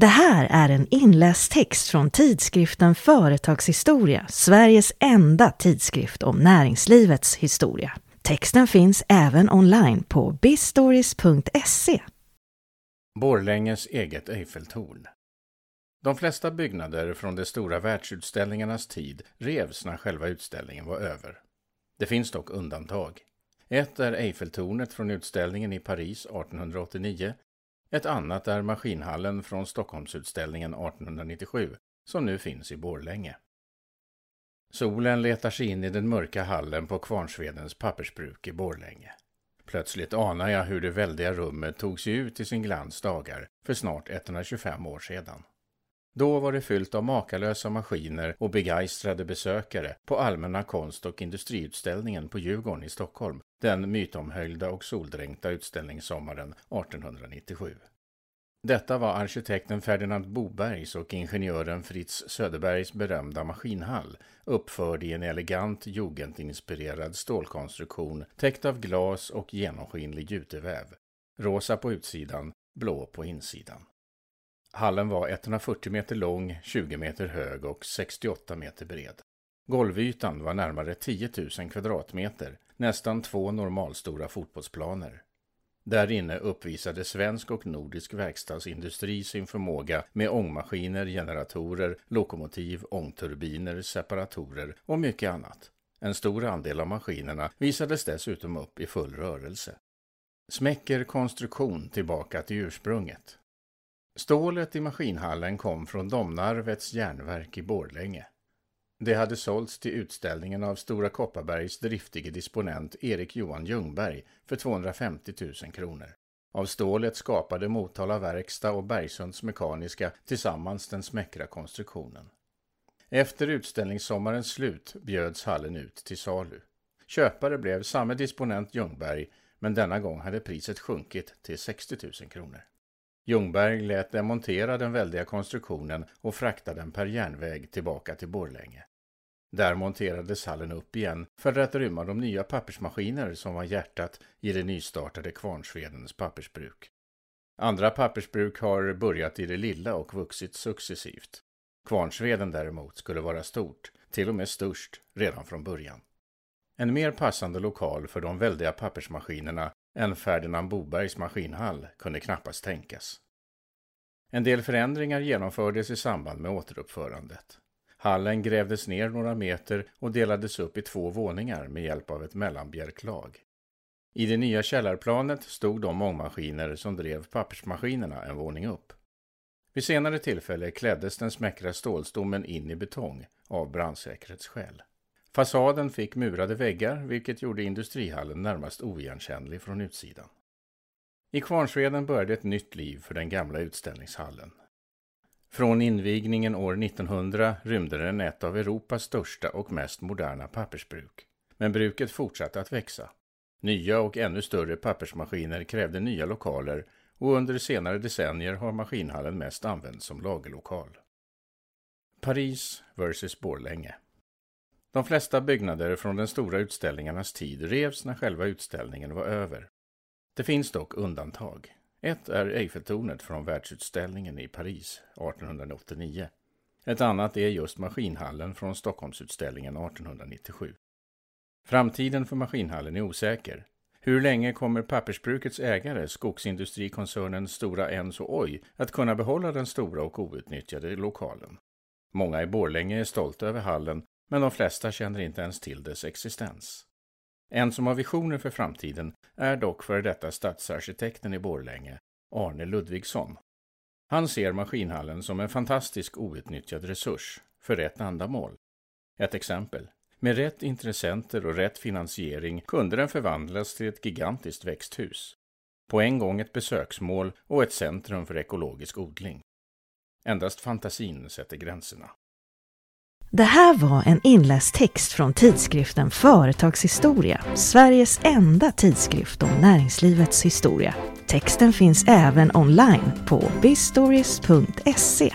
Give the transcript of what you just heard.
Det här är en inläst text från tidskriften Företagshistoria, Sveriges enda tidskrift om näringslivets historia. Texten finns även online på bistories.se. Borlänges eget Eiffeltorn. De flesta byggnader från de stora världsutställningarnas tid revs när själva utställningen var över. Det finns dock undantag. Ett är Eiffeltornet från utställningen i Paris 1889 ett annat är maskinhallen från Stockholmsutställningen 1897 som nu finns i Borlänge. Solen letar sig in i den mörka hallen på Kvarnsvedens pappersbruk i Borlänge. Plötsligt anar jag hur det väldiga rummet tog sig ut i sin glans dagar för snart 125 år sedan. Då var det fyllt av makalösa maskiner och begeistrade besökare på Allmänna konst och industriutställningen på Djurgården i Stockholm, den mytomhöljda och soldränkta utställningssommaren 1897. Detta var arkitekten Ferdinand Bobergs och ingenjören Fritz Söderbergs berömda maskinhall, uppförd i en elegant jugendinspirerad stålkonstruktion täckt av glas och genomskinlig juteväv. Rosa på utsidan, blå på insidan. Hallen var 140 meter lång, 20 meter hög och 68 meter bred. Golvytan var närmare 10 000 kvadratmeter, nästan två normalstora fotbollsplaner. Där inne uppvisade svensk och nordisk verkstadsindustri sin förmåga med ångmaskiner, generatorer, lokomotiv, ångturbiner, separatorer och mycket annat. En stor andel av maskinerna visades dessutom upp i full rörelse. Smäcker konstruktion tillbaka till ursprunget. Stålet i maskinhallen kom från Domnarvets järnverk i Borlänge. Det hade sålts till utställningen av Stora Kopparbergs driftige disponent Erik Johan Ljungberg för 250 000 kronor. Av stålet skapade Motala Verkstad och Bergsunds Mekaniska tillsammans den smäckra konstruktionen. Efter utställningssommarens slut bjöds hallen ut till salu. Köpare blev samme disponent Ljungberg, men denna gång hade priset sjunkit till 60 000 kronor. Ljungberg lät demontera den väldiga konstruktionen och frakta den per järnväg tillbaka till Borlänge. Där monterades hallen upp igen för att rymma de nya pappersmaskiner som var hjärtat i det nystartade Kvarnsvedens pappersbruk. Andra pappersbruk har börjat i det lilla och vuxit successivt. Kvarnsveden däremot skulle vara stort, till och med störst, redan från början. En mer passande lokal för de väldiga pappersmaskinerna än Ferdinand Bobergs maskinhall kunde knappast tänkas. En del förändringar genomfördes i samband med återuppförandet. Hallen grävdes ner några meter och delades upp i två våningar med hjälp av ett mellanbjälklag. I det nya källarplanet stod de ångmaskiner som drev pappersmaskinerna en våning upp. Vid senare tillfälle kläddes den smäckra stålstommen in i betong av brandsäkerhetsskäl. Fasaden fick murade väggar vilket gjorde industrihallen närmast oigenkännlig från utsidan. I Kvarnsveden började ett nytt liv för den gamla utställningshallen. Från invigningen år 1900 rymde den ett av Europas största och mest moderna pappersbruk. Men bruket fortsatte att växa. Nya och ännu större pappersmaskiner krävde nya lokaler och under senare decennier har maskinhallen mest använts som lagerlokal. Paris vs Borlänge de flesta byggnader från den stora utställningarnas tid revs när själva utställningen var över. Det finns dock undantag. Ett är Eiffeltornet från världsutställningen i Paris 1889. Ett annat är just maskinhallen från Stockholmsutställningen 1897. Framtiden för maskinhallen är osäker. Hur länge kommer pappersbrukets ägare, skogsindustrikoncernen Stora Enso Oy, att kunna behålla den stora och outnyttjade lokalen? Många i Borlänge är stolta över hallen, men de flesta känner inte ens till dess existens. En som har visioner för framtiden är dock före detta stadsarkitekten i Borlänge, Arne Ludvigsson. Han ser maskinhallen som en fantastisk outnyttjad resurs för rätt ändamål. Ett exempel. Med rätt intressenter och rätt finansiering kunde den förvandlas till ett gigantiskt växthus. På en gång ett besöksmål och ett centrum för ekologisk odling. Endast fantasin sätter gränserna. Det här var en inläst text från tidskriften Företagshistoria, Sveriges enda tidskrift om näringslivets historia. Texten finns även online på bistories.se.